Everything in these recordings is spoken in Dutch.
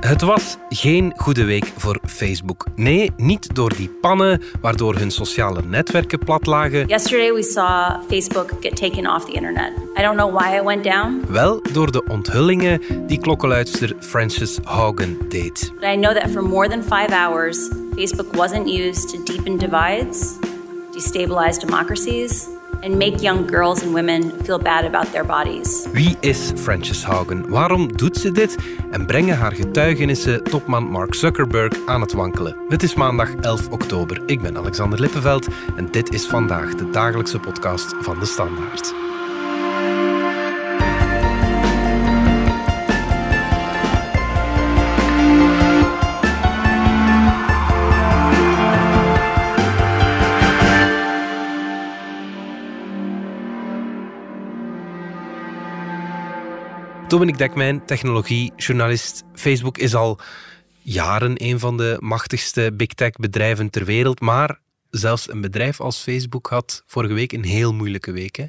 Het was geen goede week voor Facebook. Nee, niet door die pannen waardoor hun sociale netwerken plat lagen. Yesterday we saw Facebook get taken off the internet. I don't know why it went down. Wel door de onthullingen die klokkenluidster Frances Haugen deed. But I know that for more than five hours, Facebook wasn't used to deepen divides, destabilize democracies, and make young girls and women feel bad about their bodies. Wie is Frances Haugen? Waarom doet ze dit? En brengen haar getuigenissen topman Mark Zuckerberg aan het wankelen? Het is maandag 11 oktober. Ik ben Alexander Lippenveld en dit is vandaag de dagelijkse podcast van de Standaard. Dominic Dekmijn, technologiejournalist. Facebook is al jaren een van de machtigste big tech bedrijven ter wereld. Maar zelfs een bedrijf als Facebook had vorige week een heel moeilijke week. Hè?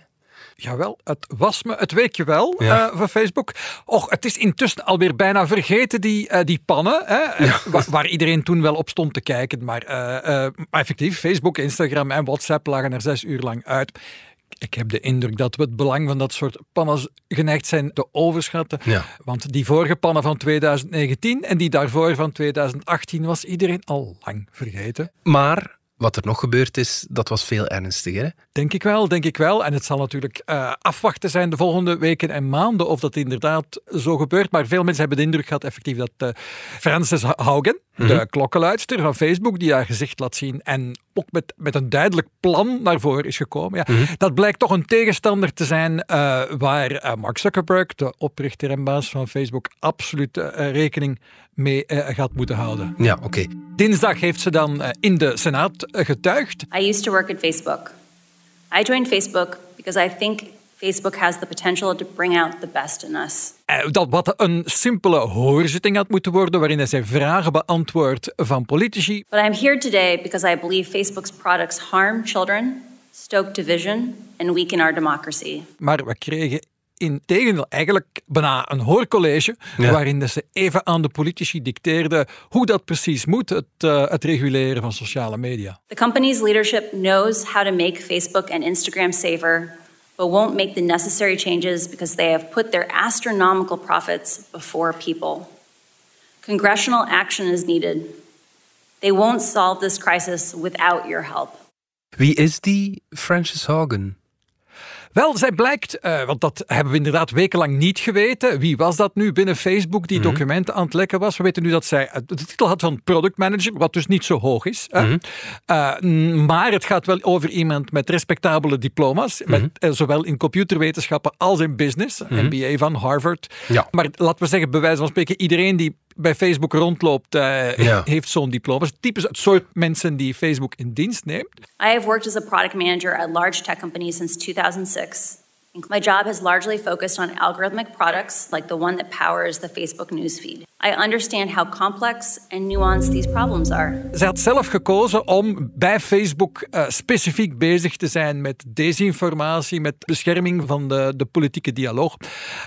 Jawel, het was me het weekje wel ja. uh, voor Facebook. Och, het is intussen alweer bijna vergeten, die, uh, die pannen. Hè, ja. waar, waar, iedereen toen wel op stond te kijken. Maar, uh, maar effectief, Facebook, Instagram en WhatsApp lagen er zes uur lang uit ik heb de indruk dat we het belang van dat soort pannen geneigd zijn te overschatten. Ja. Want die vorige pannen van 2019 en die daarvoor van 2018 was iedereen al lang vergeten. Maar wat er nog gebeurd is, dat was veel ernstiger. Denk ik wel, denk ik wel. En het zal natuurlijk uh, afwachten zijn de volgende weken en maanden of dat inderdaad zo gebeurt. Maar veel mensen hebben de indruk gehad effectief dat uh, Frances Haugen, mm -hmm. de klokkenluidster van Facebook, die haar gezicht laat zien en ook met, met een duidelijk plan naar voren is gekomen. Ja, mm -hmm. Dat blijkt toch een tegenstander te zijn uh, waar Mark Zuckerberg, de oprichter en baas van Facebook, absoluut rekening mee gaat moeten houden. Ja, oké. Okay. Dinsdag heeft ze dan in de Senaat getuigd. I used to work at Facebook. I joined Facebook because I think Facebook has the potential to bring out the best in us. Dat wat een simpele hoorzitting had moeten worden, waarin zij vragen beantwoordt van politici. But I'm here today because I believe Facebook's products harm children, stoke division and weaken our democracy. Maar we kregen in tegendeel eigenlijk bijna een hoorcollege, ja. waarin ze even aan de politici dicteerden hoe dat precies moet, het, uh, het reguleren van sociale media. The company's leadership knows how to make Facebook and Instagram safer, but won't make the necessary changes because they have put their astronomical profits before people. Congressional action is needed. They won't solve this crisis without your help. Wie is die Frances Haugen? Wel, zij blijkt, uh, want dat hebben we inderdaad wekenlang niet geweten. Wie was dat nu binnen Facebook die mm -hmm. documenten aan het lekken was? We weten nu dat zij de titel had van product manager, wat dus niet zo hoog is. Mm -hmm. uh, maar het gaat wel over iemand met respectabele diploma's, mm -hmm. met, zowel in computerwetenschappen als in business. MBA van Harvard. Ja. Maar laten we zeggen, bij wijze van spreken, iedereen die bij Facebook rondloopt, uh, ja. heeft zo'n diploma. Typisch het soort mensen die Facebook in dienst neemt. I have worked as a product manager at large tech companies since 2006. My job has largely focused on algorithmic products like the one that powers the Facebook newsfeed. I understand how complex and nuanced these problems are. Zij had zelf gekozen om bij Facebook uh, specifiek bezig te zijn met desinformatie, met bescherming van de, de politieke dialoog.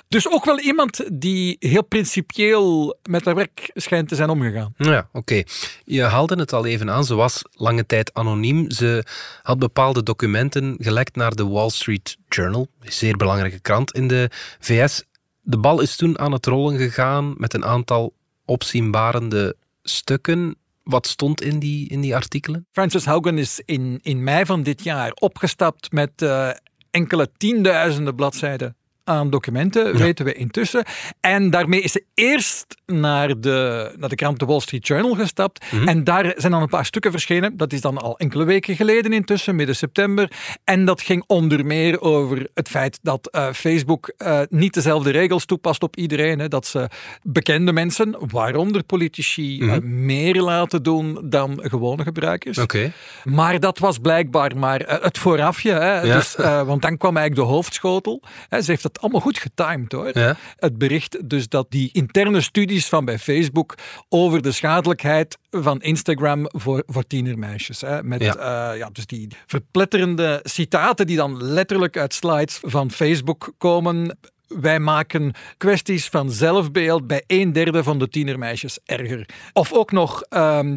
Dus ook wel iemand die heel principieel met haar werk schijnt te zijn omgegaan. Ja, oké. Okay. Je haalde het al even aan. Ze was lange tijd anoniem. Ze had bepaalde documenten gelekt naar de Wall Street Journal, een zeer belangrijke krant in de VS. De bal is toen aan het rollen gegaan met een aantal opzienbarende stukken. Wat stond in die, in die artikelen? Frances Haugen is in, in mei van dit jaar opgestapt met uh, enkele tienduizenden bladzijden aan documenten, ja. weten we intussen. En daarmee is ze eerst naar de, naar de krant The Wall Street Journal gestapt. Mm -hmm. En daar zijn dan een paar stukken verschenen. Dat is dan al enkele weken geleden intussen, midden september. En dat ging onder meer over het feit dat uh, Facebook uh, niet dezelfde regels toepast op iedereen. Hè. Dat ze bekende mensen, waaronder politici, mm -hmm. uh, meer laten doen dan gewone gebruikers. Okay. Maar dat was blijkbaar maar het voorafje. Hè. Ja. Dus, want dan kwam eigenlijk de hoofdschotel. Hè. Ze heeft allemaal goed getimed hoor. Ja. Het bericht dus dat die interne studies van bij Facebook over de schadelijkheid van Instagram voor, voor tienermeisjes. Hè, met ja. Uh, ja, dus die verpletterende citaten die dan letterlijk uit slides van Facebook komen wij maken kwesties van zelfbeeld bij een derde van de tienermeisjes erger. Of ook nog um, 13%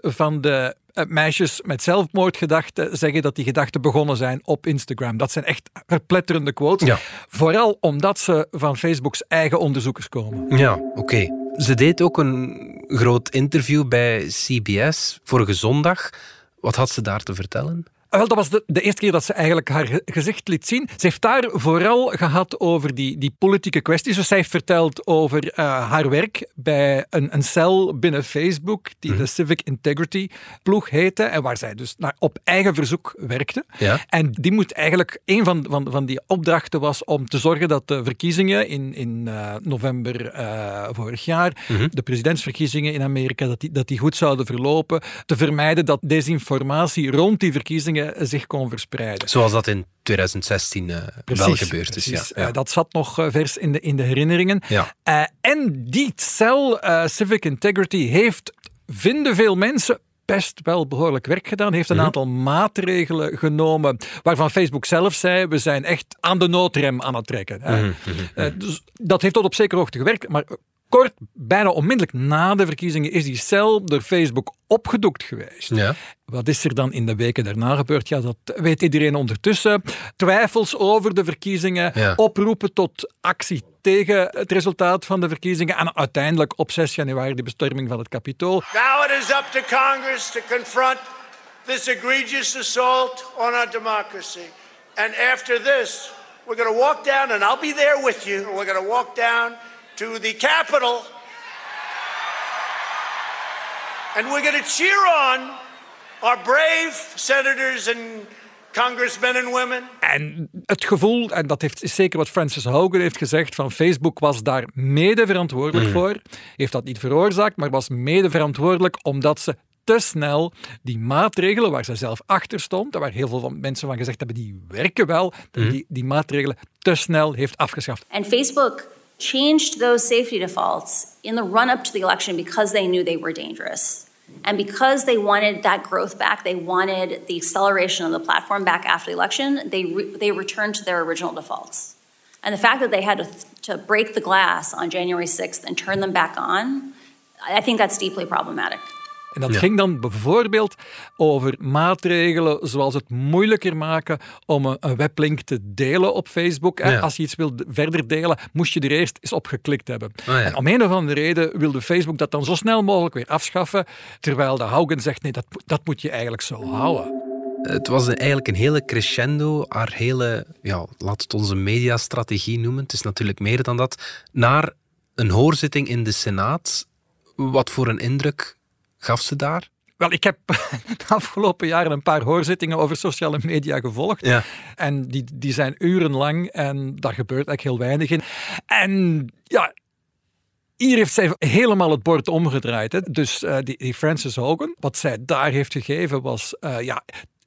van de eh, meisjes met zelfmoordgedachten zeggen dat die gedachten begonnen zijn op Instagram. Dat zijn echt verpletterende quotes. Ja. Vooral omdat ze van Facebook's eigen onderzoekers komen. Ja, oké. Ze deed ook een groot interview bij CBS vorige zondag. Wat had ze daar te vertellen? Wel, dat was de, de, eerste keer dat ze eigenlijk haar gezicht liet zien. Ze heeft daar vooral gehad over die, die politieke kwesties. Dus zij heeft verteld over uh, haar werk bij een, een cel binnen Facebook, die mm de Civic Integrity ploeg heette, en waar zij dus naar, op eigen verzoek werkte. Ja. En die moet eigenlijk, een van, van, van die opdrachten was om te zorgen dat de verkiezingen in, in uh, november uh, vorig jaar, mm de presidentsverkiezingen in Amerika, dat die, dat die goed zouden verlopen, te vermijden dat desinformatie rond die verkiezingen zich kon verspreiden. Zoals dat in 2016 uh, eh, wel gebeurd is. Ja. ja. Uh, dat zat nog uh, vers in de, in de herinneringen. Ja. en die cel, Civic Integrity, heeft, vinden veel mensen, best wel behoorlijk werk gedaan. Heeft een mhm. aantal maatregelen genomen waarvan Facebook zelf zei, we zijn echt aan de noodrem aan het trekken. Mm -hmm. dus dat heeft tot op zekere hoogte gewerkt, maar kort, bijna onmiddellijk na de verkiezingen, is die cel door Facebook opgedoekt geweest. Ja. Wat is er dan in de weken daarna gebeurd? Ja, dat weet iedereen ondertussen. Twijfels over de verkiezingen, oproepen tot actie tegen het resultaat van de verkiezingen en uiteindelijk op 6 januari de bestorming van het Capitool. Now it is up to Congress to confront this egregious assault on our democracy. And after this, we're going to walk down and I'll be there with you. We're going to walk down to the Capitol. And we're going to cheer on our brave senators and congressmen and women. En het gevoel, en dat heeft, is zeker wat Francis Hogan heeft gezegd, van Facebook was daar mede verantwoordelijk mm. voor. Heeft dat niet veroorzaakt, maar was mede verantwoordelijk omdat ze te snel die maatregelen waar ze zelf achter stond, waar heel veel van mensen van gezegd hebben, die werken wel, mm. die, die maatregelen te snel heeft afgeschaft. En Facebook changed those safety defaults in the run up to the election because they knew they were dangerous. And because they wanted that growth back, they wanted the acceleration of the platform back after the election, they, re- they returned to their original defaults. And the fact that they had to, to break the glass on January 6th and turn them back on, I think that's deeply problematic. En dat ging dan bijvoorbeeld over maatregelen zoals het moeilijker maken om een, weblink te delen op Facebook. Als je iets wilt verder delen, moest je er eerst eens op geklikt hebben. Oh, en om een of andere reden wilde Facebook dat dan zo snel mogelijk weer afschaffen, terwijl de Haugen zegt nee, dat, dat moet je eigenlijk zo houden. Het was eigenlijk een hele crescendo, haar hele, ja, laat het onze mediastrategie noemen, het is natuurlijk meer dan dat, naar een hoorzitting in de Senaat. Wat voor een indruk gaf ze daar? Wel, ik heb de afgelopen jaren een paar hoorzittingen over sociale media gevolgd. Ja. En die, die zijn urenlang en daar gebeurt eigenlijk heel weinig in. En ja, hier heeft zij helemaal het bord omgedraaid. Hè. Dus uh, die, die, Frances Hogan, wat zij daar heeft gegeven was uh, ja,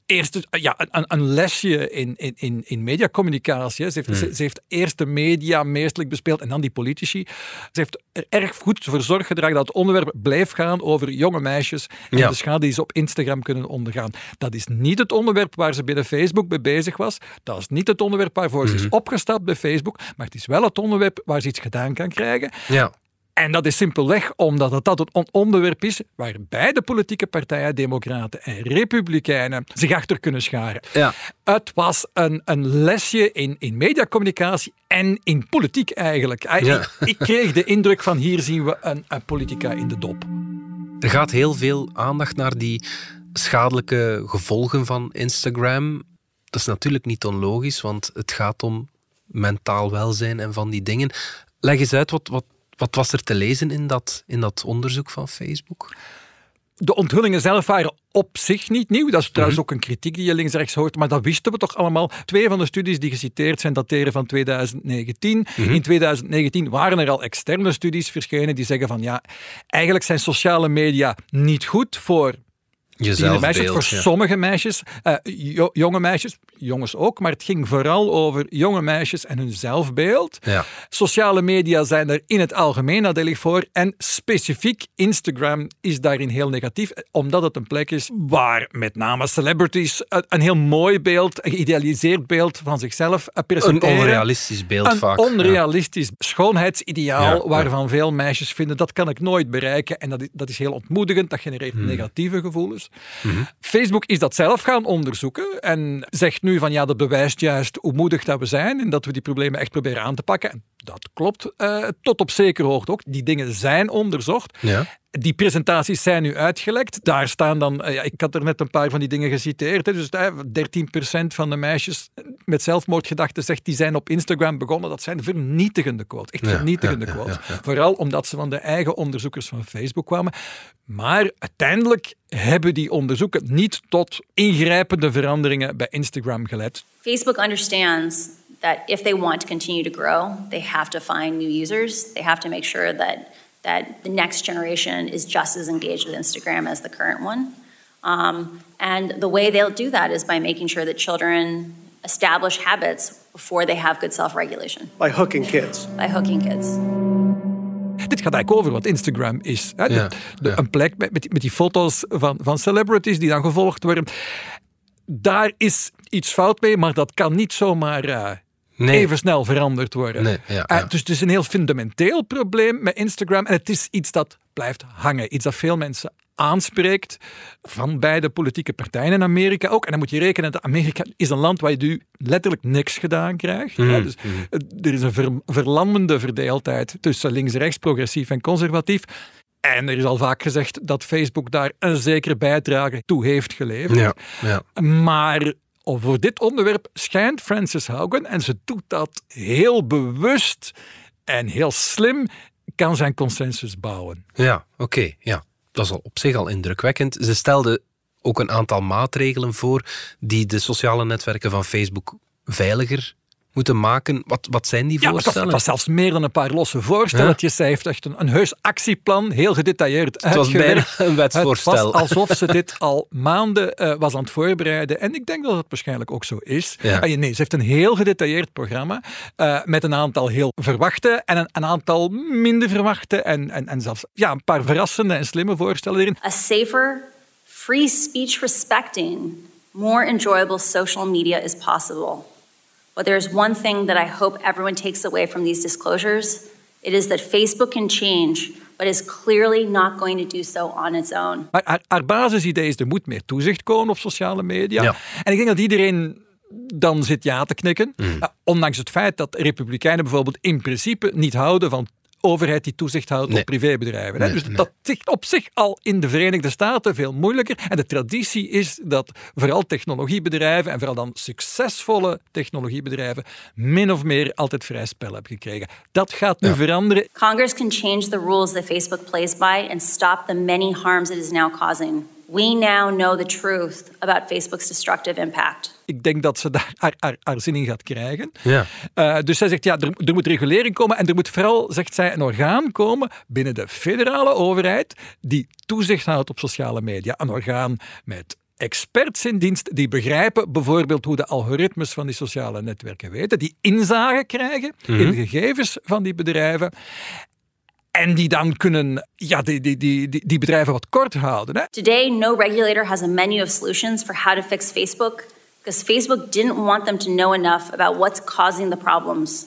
eerst ja, een, een lesje in, in, in mediacommunicatie. Ze heeft, hmm. ze, heeft eerst de media meestelijk bespeeld en dan die politici. Ze heeft er erg goed voor zorg gedragen dat het onderwerp blijft gaan over jonge meisjes en de schade die ze op Instagram kunnen ondergaan. Dat is niet het onderwerp waar ze binnen Facebook mee bezig was. Dat is niet het onderwerp waarvoor ze is hmm. opgestapt bij Facebook. Maar het is wel het onderwerp waar ze iets gedaan kan krijgen. Ja. En dat is simpelweg omdat het dat een onderwerp is waar beide politieke partijen, Democraten en Republikeinen, zich achter kunnen scharen. Ja. Het was een, een lesje in, in mediacommunicatie en in politiek eigenlijk. Ik, ik, kreeg de indruk van hier zien we een, een politica in de dop. Er gaat heel veel aandacht naar die schadelijke gevolgen van Instagram. Dat is natuurlijk niet onlogisch, want het gaat om mentaal welzijn en van die dingen. Leg eens uit wat, wat wat was er te lezen in dat, in dat onderzoek van Facebook? De onthullingen zelf waren op zich niet nieuw. Dat is trouwens mhm. ook een kritiek die je links-rechts hoort, maar dat wisten we toch allemaal. Twee van de studies die geciteerd zijn dateren van 2019. Mhm. In 2019 waren er al externe studies verschenen die zeggen van ja, eigenlijk zijn sociale media niet goed voor Tienermeisjes, zelfbeeld, voor ja. sommige meisjes, eh, jo- jonge meisjes, jongens ook, maar het ging vooral over jonge meisjes en hun zelfbeeld. Ja. Sociale media zijn er in het algemeen nadelig voor en specifiek Instagram is daarin heel negatief, omdat het een plek is waar met name celebrities een, een heel mooi beeld, een geïdealiseerd beeld van zichzelf eh, Een presenteren. onrealistisch beeld Een vaak. ja. onrealistisch schoonheidsideaal Ja, waarvan veel meisjes vinden dat kan ik nooit bereiken en dat is, dat is heel ontmoedigend, dat genereert Hmm. negatieve gevoelens. Mhm. Facebook is dat zelf gaan onderzoeken en zegt nu van ja, dat bewijst juist hoe moedig dat we zijn en dat we die problemen echt proberen aan te pakken. En dat klopt eh, tot op zekere hoogte ook. Die dingen zijn onderzocht. Ja. Die presentaties zijn nu uitgelekt. Daar staan dan, eh, ja, ik had er net een paar van die dingen geciteerd. Hè, dus eh, 13% van de meisjes met zelfmoordgedachten zegt die zijn op Instagram begonnen. Dat zijn vernietigende quotes. Echt Ja, vernietigende ja, quotes. ja, ja. Vooral omdat ze van de eigen onderzoekers van Facebook kwamen. Maar uiteindelijk hebben die onderzoeken niet tot ingrijpende veranderingen bij Instagram geleid. Facebook understands that if they want to continue to grow, they have to find new users. They have to make sure that that the next generation is just as engaged with Instagram as the current one. Um, and the way they'll do that is by making sure that children establish habits before they have good self-regulation by hooking kids. by hooking kids. Dit gaat eigenlijk over wat Instagram is. Hè? Ja, De- de- ja. Een plek met, met, die- met die foto's van, van celebrities die dan gevolgd worden. Daar is iets fout mee, maar dat kan niet zomaar eh, Nee. even snel veranderd worden. Nee, ja, Eh, ja. dus het is een heel fundamenteel probleem met Instagram. En het is iets dat blijft hangen. Iets dat veel mensen aanspreekt van beide politieke partijen in Amerika ook. En dan moet je rekenen dat Amerika is een land waar je nu letterlijk niks gedaan krijgt. Ja, dus eh, er is een ver- verlammende verdeeldheid tussen links-rechts, progressief en conservatief. En er is al vaak gezegd dat Facebook daar een zekere bijdrage toe heeft geleverd. Ja, ja. Maar voor dit onderwerp schijnt Frances Haugen, en ze doet dat heel bewust en heel slim, kan zijn consensus bouwen. Ja, oké. ja. Dat is al op zich al indrukwekkend. Ze stelde ook een aantal maatregelen voor die de sociale netwerken van Facebook veiliger moeten maken. Wat, wat zijn die Ja, het was, voorstellen? het was zelfs meer dan een paar losse voorstelletjes. Zij heeft echt een, een heus actieplan, heel gedetailleerd Het was bijna een wetsvoorstel. Het was alsof ze dit al maanden eh, was aan het voorbereiden. En ik denk dat het waarschijnlijk ook zo is. Ja. Ah, nee, ze heeft een heel gedetailleerd programma eh, met een aantal heel verwachte en een, een aantal minder verwachte en, en, en zelfs ja, een paar verrassende en slimme voorstellen erin. A safer, free speech respecting, more enjoyable social media is possible. But there's one thing that I hope everyone takes away from these disclosures. It is that Facebook can change, but is clearly not going to do so on its own. Maar haar, haar basisidee is, er moet meer toezicht komen op sociale media. Ja. En ik denk dat iedereen dan zit ja te knikken. Ja, ondanks het feit dat republikeinen bijvoorbeeld in principe niet houden van overheid die toezicht houdt Nee. op privébedrijven. Nee, dus nee. dat zit op zich al in de Verenigde Staten veel moeilijker. En de traditie is dat vooral technologiebedrijven, en vooral dan succesvolle technologiebedrijven, min of meer altijd vrij spel hebben gekregen. Dat gaat nu veranderen. Congress can change the rules that Facebook plays by and stop the many harms it is now causing. We now know the truth about Facebook's destructive impact. Ik denk dat ze daar haar, haar, haar zin in gaat krijgen. Ja. Eh, dus zij zegt, ja, er, er moet regulering komen en er moet vooral, zegt zij, een orgaan komen binnen de federale overheid die toezicht houdt op sociale media. Een orgaan met experts in dienst die begrijpen bijvoorbeeld hoe de algoritmes van die sociale netwerken weten, die inzage krijgen in de gegevens van die bedrijven. En die dan kunnen ja, die, die, die, die, bedrijven wat kort houden. Hè? Today, no regulator has a menu of solutions for how to fix Facebook because Facebook didn't want them to know enough about what's causing the problems.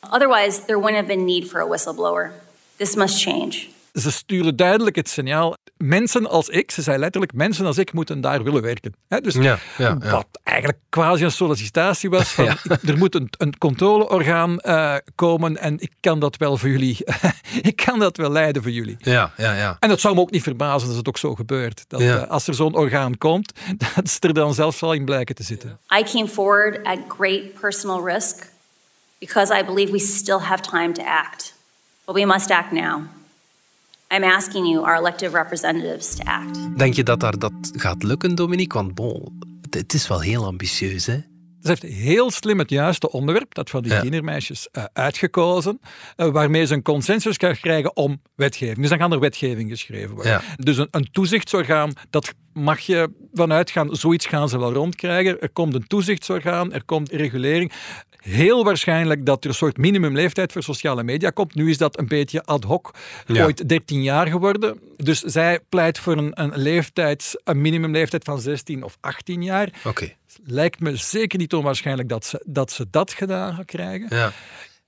Otherwise, there wouldn't have been need for a whistleblower. This must change. Ze sturen duidelijk het signaal. Mensen als ik, ze zei letterlijk, mensen als ik moeten daar willen werken. Hè, dus Ja, ja, ja. wat eigenlijk quasi een sollicitatie was. Van, Er moet een, een controleorgaan eh, komen en ik kan dat wel voor jullie. ik kan dat wel leiden voor jullie. Ja, ja, ja. En dat zou me ook niet verbazen als het ook zo gebeurt. Dat Ja. eh, als er zo'n orgaan komt, dat ze er dan zelf zal in blijken te zitten. I came forward at great personal risk because I believe we still have time to act. But we must act now. I'm asking you, our elected representatives, to act. Denk je dat daar dat gaat lukken, Dominique? Want bon, het- het is wel heel ambitieus, hè? Ze heeft heel slim het juiste onderwerp, dat van die Ja. tienermeisjes, eh, uitgekozen, eh, waarmee ze een consensus kan krijgen om wetgeving. Dus dan gaan er wetgeving geschreven worden. Ja. Dus een, een toezichtsorgaan, dat mag je vanuit gaan, zoiets gaan ze wel rondkrijgen. Er komt een toezichtsorgaan, er komt regulering. Heel waarschijnlijk dat er een soort minimumleeftijd voor sociale media komt. Nu is dat een beetje ad hoc, Ja. ooit 13 jaar geworden. Dus zij pleit voor een, een, leeftijd, een minimumleeftijd van 16 of 18 jaar. Oké. Lijkt me zeker niet onwaarschijnlijk dat ze dat, ze dat gedaan gaan krijgen. Ja.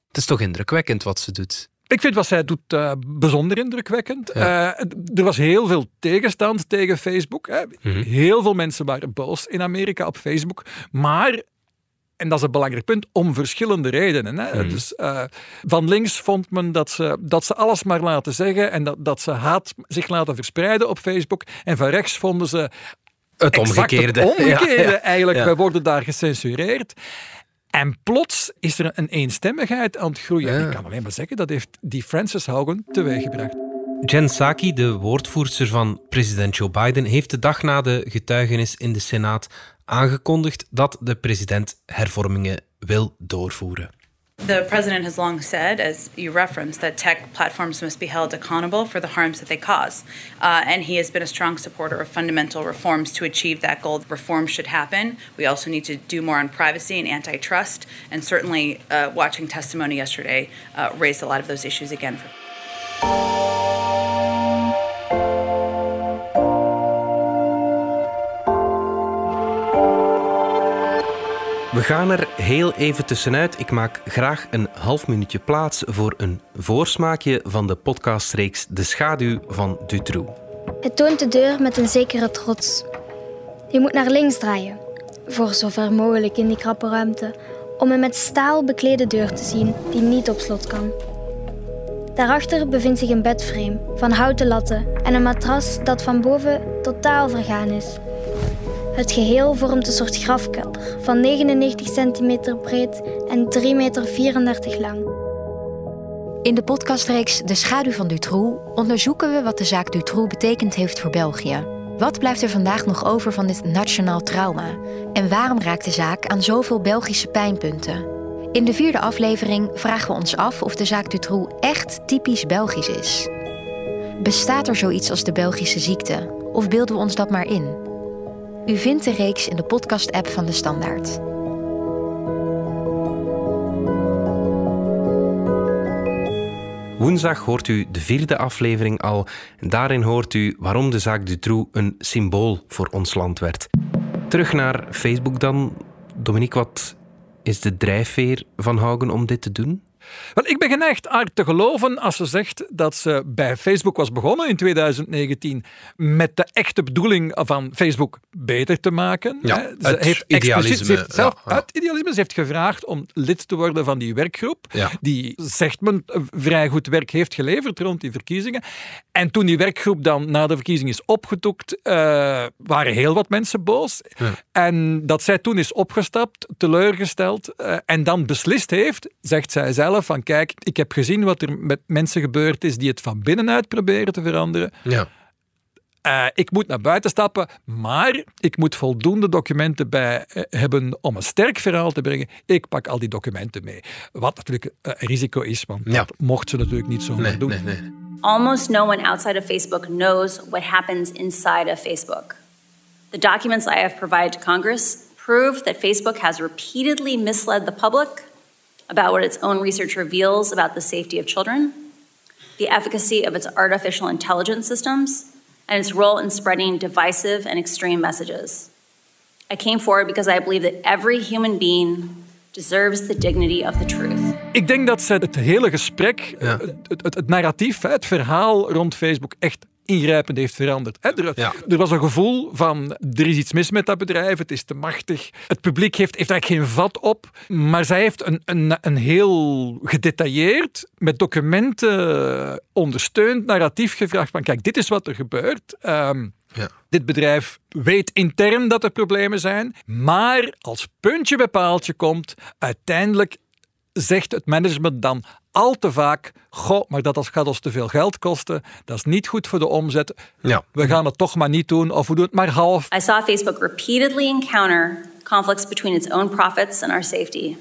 Het is toch indrukwekkend wat ze doet. Ik vind wat zij doet eh, bijzonder indrukwekkend. Ja. Eh, er was heel veel tegenstand tegen Facebook. Hè. Mhm. Heel veel mensen waren boos in Amerika op Facebook. Maar, en dat is een belangrijk punt, om verschillende redenen. Hè. Mhm. Dus, eh, van links vond men dat ze, dat ze alles maar laten zeggen en dat, dat ze haat zich laten verspreiden op Facebook. En van rechts vonden ze Het omgekeerde. Het omgekeerde Ja, ja. eigenlijk. Ja. Wij worden daar gecensureerd. En plots is er een eenstemmigheid aan het groeien. Ja. Ik kan alleen maar zeggen, dat heeft die Frances Haugen teweeggebracht. Jen Psaki, de woordvoerster van president Joe Biden, heeft de dag na de getuigenis in de Senaat aangekondigd dat de president hervormingen wil doorvoeren. The president has long said, as you referenced, that tech platforms must be held accountable for the harms that they cause. Uh, and he has been a strong supporter of fundamental reforms to achieve that goal. Reforms should happen. We also need to do more on privacy and antitrust. And certainly, uh, watching testimony yesterday uh, raised a lot of those issues again. We gaan er heel even tussenuit. Ik maak graag een half minuutje plaats voor een voorsmaakje van de podcastreeks De Schaduw van Dutroux. Het toont de deur met een zekere trots. Je moet naar links draaien, voor zover mogelijk in die krappe ruimte, om een met staal beklede deur te zien die niet op slot kan. Daarachter bevindt zich een bedframe van houten latten en een matras dat van boven totaal vergaan is. Het geheel vormt een soort grafkelder van 99 centimeter breed en 3,34 meter lang. In de podcastreeks De Schaduw van Dutroux onderzoeken we wat de zaak Dutroux betekend heeft voor België. Wat blijft er vandaag nog over van dit nationaal trauma? En waarom raakt de zaak aan zoveel Belgische pijnpunten? In de vierde aflevering vragen we ons af of de zaak Dutroux echt typisch Belgisch is. Bestaat er zoiets als de Belgische ziekte? Of beelden we ons dat maar in? U vindt de reeks in de podcast-app van De Standaard. Woensdag hoort u de vierde aflevering al daarin hoort u waarom de zaak Dutroux een symbool voor ons land werd. Terug naar Facebook dan. Dominique, wat is de drijfveer van Haugen om dit te doen? Wel, ik ben geneigd haar te geloven als ze zegt dat ze bij Facebook was begonnen in 2019 met de echte bedoeling van Facebook beter te maken. Ja, Hè. Ze heeft idealisme, expliciet- ze heeft zelf ja, ja. uit idealisme ze heeft gevraagd om lid te worden van die werkgroep, Ja. die zegt men vrij goed werk heeft geleverd rond die verkiezingen. En toen die werkgroep dan na de verkiezing is opgetoekt, eh, waren heel wat mensen boos. En dat zij toen is opgestapt, teleurgesteld eh, en dan beslist heeft, zegt zij zelf van kijk, ik heb gezien wat er met mensen gebeurd is die het van binnenuit proberen te veranderen. Ja. Eh, ik moet naar buiten stappen, maar ik moet voldoende documenten bij eh, hebben om een sterk verhaal te brengen. Ik pak al die documenten mee. Wat natuurlijk eh, een risico is, want Ja. dat mocht ze natuurlijk niet zomaar Nee, doen. nee, nee. Almost no one outside of Facebook knows what happens inside of Facebook. The documents I have provided to Congress prove that Facebook has repeatedly misled the public about what its own research reveals about the safety of children, the efficacy of its artificial intelligence systems, and its role in spreading divisive and extreme messages. I came forward because I believe that every human being deserves the dignity of the truth. Ik denk dat ze het hele gesprek, Ja. eh, het, het, het narratief, het verhaal rond Facebook echt ingrijpend heeft veranderd. Er, Ja. er was een gevoel van, er is iets mis met dat bedrijf, het is te machtig. Het publiek heeft, heeft eigenlijk geen vat op, maar zij heeft een, een, een heel gedetailleerd, met documenten ondersteund narratief gevraagd van, kijk, dit is wat er gebeurt. Ehm, Ja. dit bedrijf weet intern dat er problemen zijn, maar als puntje bij paaltje komt, uiteindelijk zegt het management dan al te vaak: Goh, maar dat gaat ons te veel geld kosten. Dat is niet goed voor de omzet. Ja. We gaan het toch maar niet doen, of we doen het maar half. I saw Facebook repeatedly encounter conflicts between its own profits and our safety.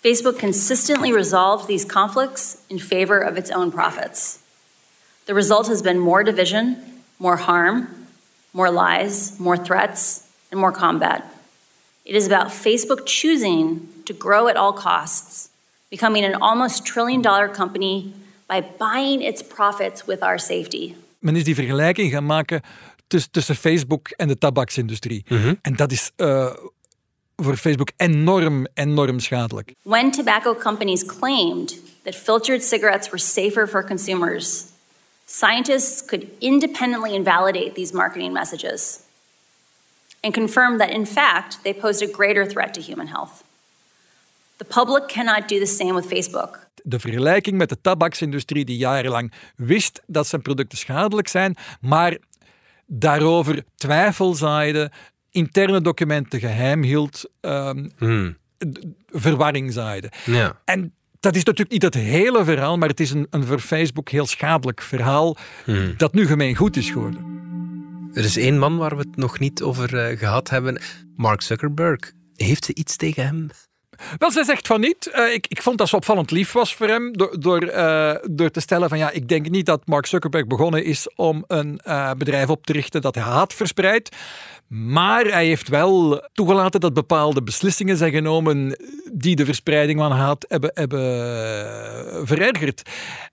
Facebook consistently resolved these conflicts in favor of its own profits. The result has been more division, more harm, more lies, more threats, and more combat. It is about Facebook choosing to grow at all costs, becoming an almost trillion dollar company by buying its profits with our safety. Men is die vergelijking gaan maken tussen, tussen Facebook en de tabaksindustrie. En dat is uh, voor Facebook enorm, enorm schadelijk. When tobacco companies claimed that filtered cigarettes were safer for consumers, scientists could independently invalidate these marketing messages and confirm that, in fact, they posed a greater threat to human health. The public cannot do the same with Facebook. De vergelijking met de tabaksindustrie die jarenlang wist dat zijn producten schadelijk zijn, maar daarover twijfel zaaide, interne documenten geheim hield, um, verwarring zaaide. Ja. En dat is natuurlijk niet het hele verhaal, maar het is een, een voor Facebook heel schadelijk verhaal dat nu gemeen goed is geworden. Er is één man waar we het nog niet over uh, gehad hebben. Mark Zuckerberg. Heeft ze iets tegen hem? Wel, zij zegt van niet. Uh, ik, ik vond dat ze opvallend lief was voor hem. Door, door, uh, door te stellen van ja, ik denk niet dat Mark Zuckerberg begonnen is om een bedrijf op te richten dat haat verspreidt. Maar hij heeft wel toegelaten dat bepaalde beslissingen zijn genomen die de verspreiding van haat hebben, hebben verergerd.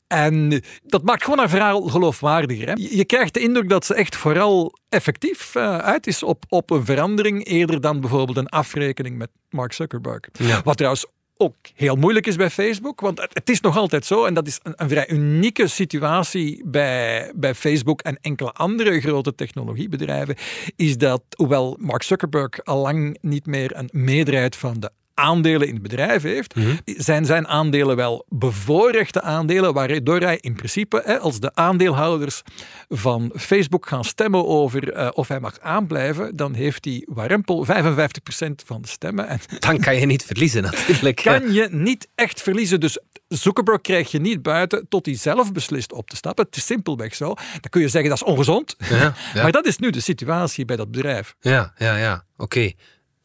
En dat maakt gewoon een verhaal geloofwaardiger. Hè? Je krijgt de indruk dat ze echt vooral effectief uh, uit is op, op een verandering, eerder dan bijvoorbeeld een afrekening met Mark Zuckerberg. Ja. Wat trouwens ook heel moeilijk is bij Facebook, want het, is nog altijd zo, en dat is een, een, vrij unieke situatie bij, bij Facebook en enkele andere grote technologiebedrijven, is dat, hoewel Mark Zuckerberg al lang niet meer een meerderheid van de aandelen in het bedrijf heeft, Mhm. zijn zijn aandelen wel bevoorrechte aandelen, waardoor hij in principe, hè, als de aandeelhouders van Facebook gaan stemmen over uh, of hij mag aanblijven, dan heeft hij warempel 55% van de stemmen. En Dan kan je niet verliezen natuurlijk. kan je niet echt verliezen. Dus Zuckerberg krijg je niet buiten tot hij zelf beslist op te stappen. Het is simpelweg zo. Dan kun je zeggen dat is ongezond. Ja, ja. Maar dat is nu de situatie bij dat bedrijf. Ja, ja, ja. Oké.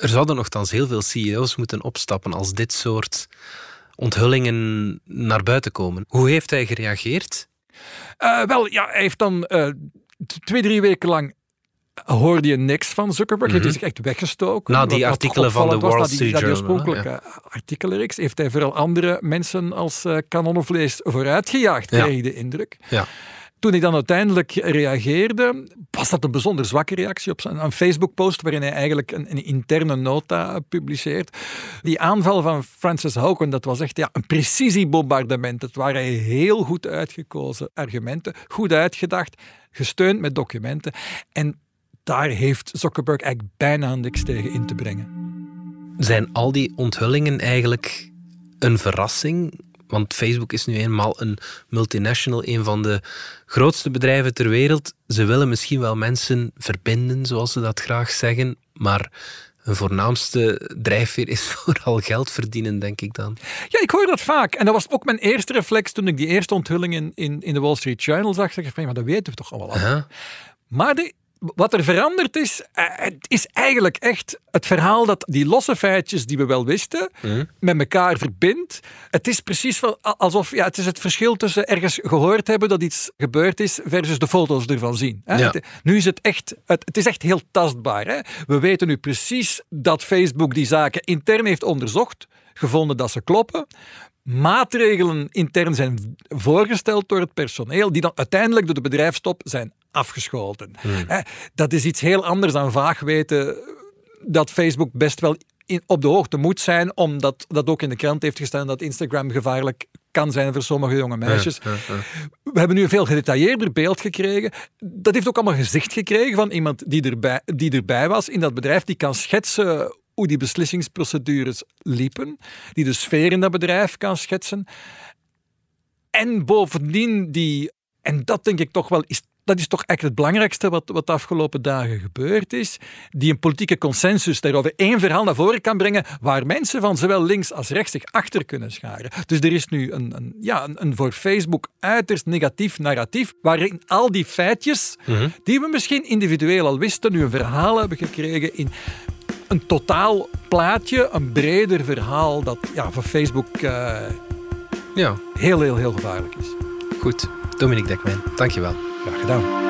Er zouden nogthans heel veel CEO's moeten opstappen als dit soort onthullingen naar buiten komen. Hoe heeft hij gereageerd? Uh, wel, ja, hij heeft dan uh, twee, drie weken lang hoorde je niks van Zuckerberg. Mm -hmm. Heeft hij zich echt weggestoken. Na die artikelen van de Wall Street Journal. Die oorspronkelijke ja. artikelenreeks heeft hij vooral andere mensen als uh, kanonnenvlees vooruitgejaagd, Ja. je de indruk. Ja. Toen hij dan uiteindelijk reageerde, was dat een bijzonder zwakke reactie op zijn een Facebook-post waarin hij eigenlijk een, interne nota publiceert. Die aanval van Francis Haugen, dat was echt ja, een precisiebombardement. Het waren heel goed uitgekozen argumenten, goed uitgedacht, gesteund met documenten. En daar heeft Zuckerberg eigenlijk bijna niks tegen in te brengen. Zijn al die onthullingen eigenlijk een verrassing? Want Facebook is nu eenmaal een multinational, een van de grootste bedrijven ter wereld. Ze willen misschien wel mensen verbinden, zoals ze dat graag zeggen, maar hun voornaamste drijfveer is vooral geld verdienen, denk ik dan. Ja, ik hoor dat vaak. En dat was ook mijn eerste reflex toen ik die eerste onthullingen in, in de Wall Street Journal zag. Ik van, maar dat weten we toch allemaal. Uh -huh. Maar de, wat er veranderd is, het is eigenlijk echt het verhaal dat die losse feitjes die we wel wisten, mm. met elkaar verbindt. Het is precies van, alsof, ja, het is het verschil tussen ergens gehoord hebben dat iets gebeurd is, versus de foto's ervan zien. Hè? Ja. Het, nu is het echt, het, het, is echt heel tastbaar. Hè? We weten nu precies dat Facebook die zaken intern heeft onderzocht, gevonden dat ze kloppen maatregelen intern zijn voorgesteld door het personeel, die dan uiteindelijk door de bedrijfstop zijn afgeschoten. Hmm. Dat is iets heel anders dan vaag weten dat Facebook best wel in, op de hoogte moet zijn, omdat dat ook in de krant heeft gestaan dat Instagram gevaarlijk kan zijn voor sommige jonge meisjes. Ja, ja, ja. We hebben nu een veel gedetailleerder beeld gekregen. Dat heeft ook allemaal gezicht gekregen van iemand die erbij, die erbij was in dat bedrijf, die kan schetsen hoe die beslissingsprocedures liepen, die de sfeer in dat bedrijf kan schetsen. En bovendien die, en dat denk ik toch wel, is, dat is toch echt het belangrijkste wat, wat de afgelopen dagen gebeurd is, die een politieke consensus daarover één verhaal naar voren kan brengen, waar mensen van zowel links als rechts zich achter kunnen scharen. Dus er is nu een, een ja, een, een, voor Facebook uiterst negatief narratief, waarin al die feitjes, Mhm. die we misschien individueel al wisten, nu een verhaal hebben gekregen in een totaal plaatje, een breder verhaal dat ja, voor Facebook uh, ja. heel, heel, heel gevaarlijk is. Goed, Dominique Dekmijn, dankjewel. Graag gedaan.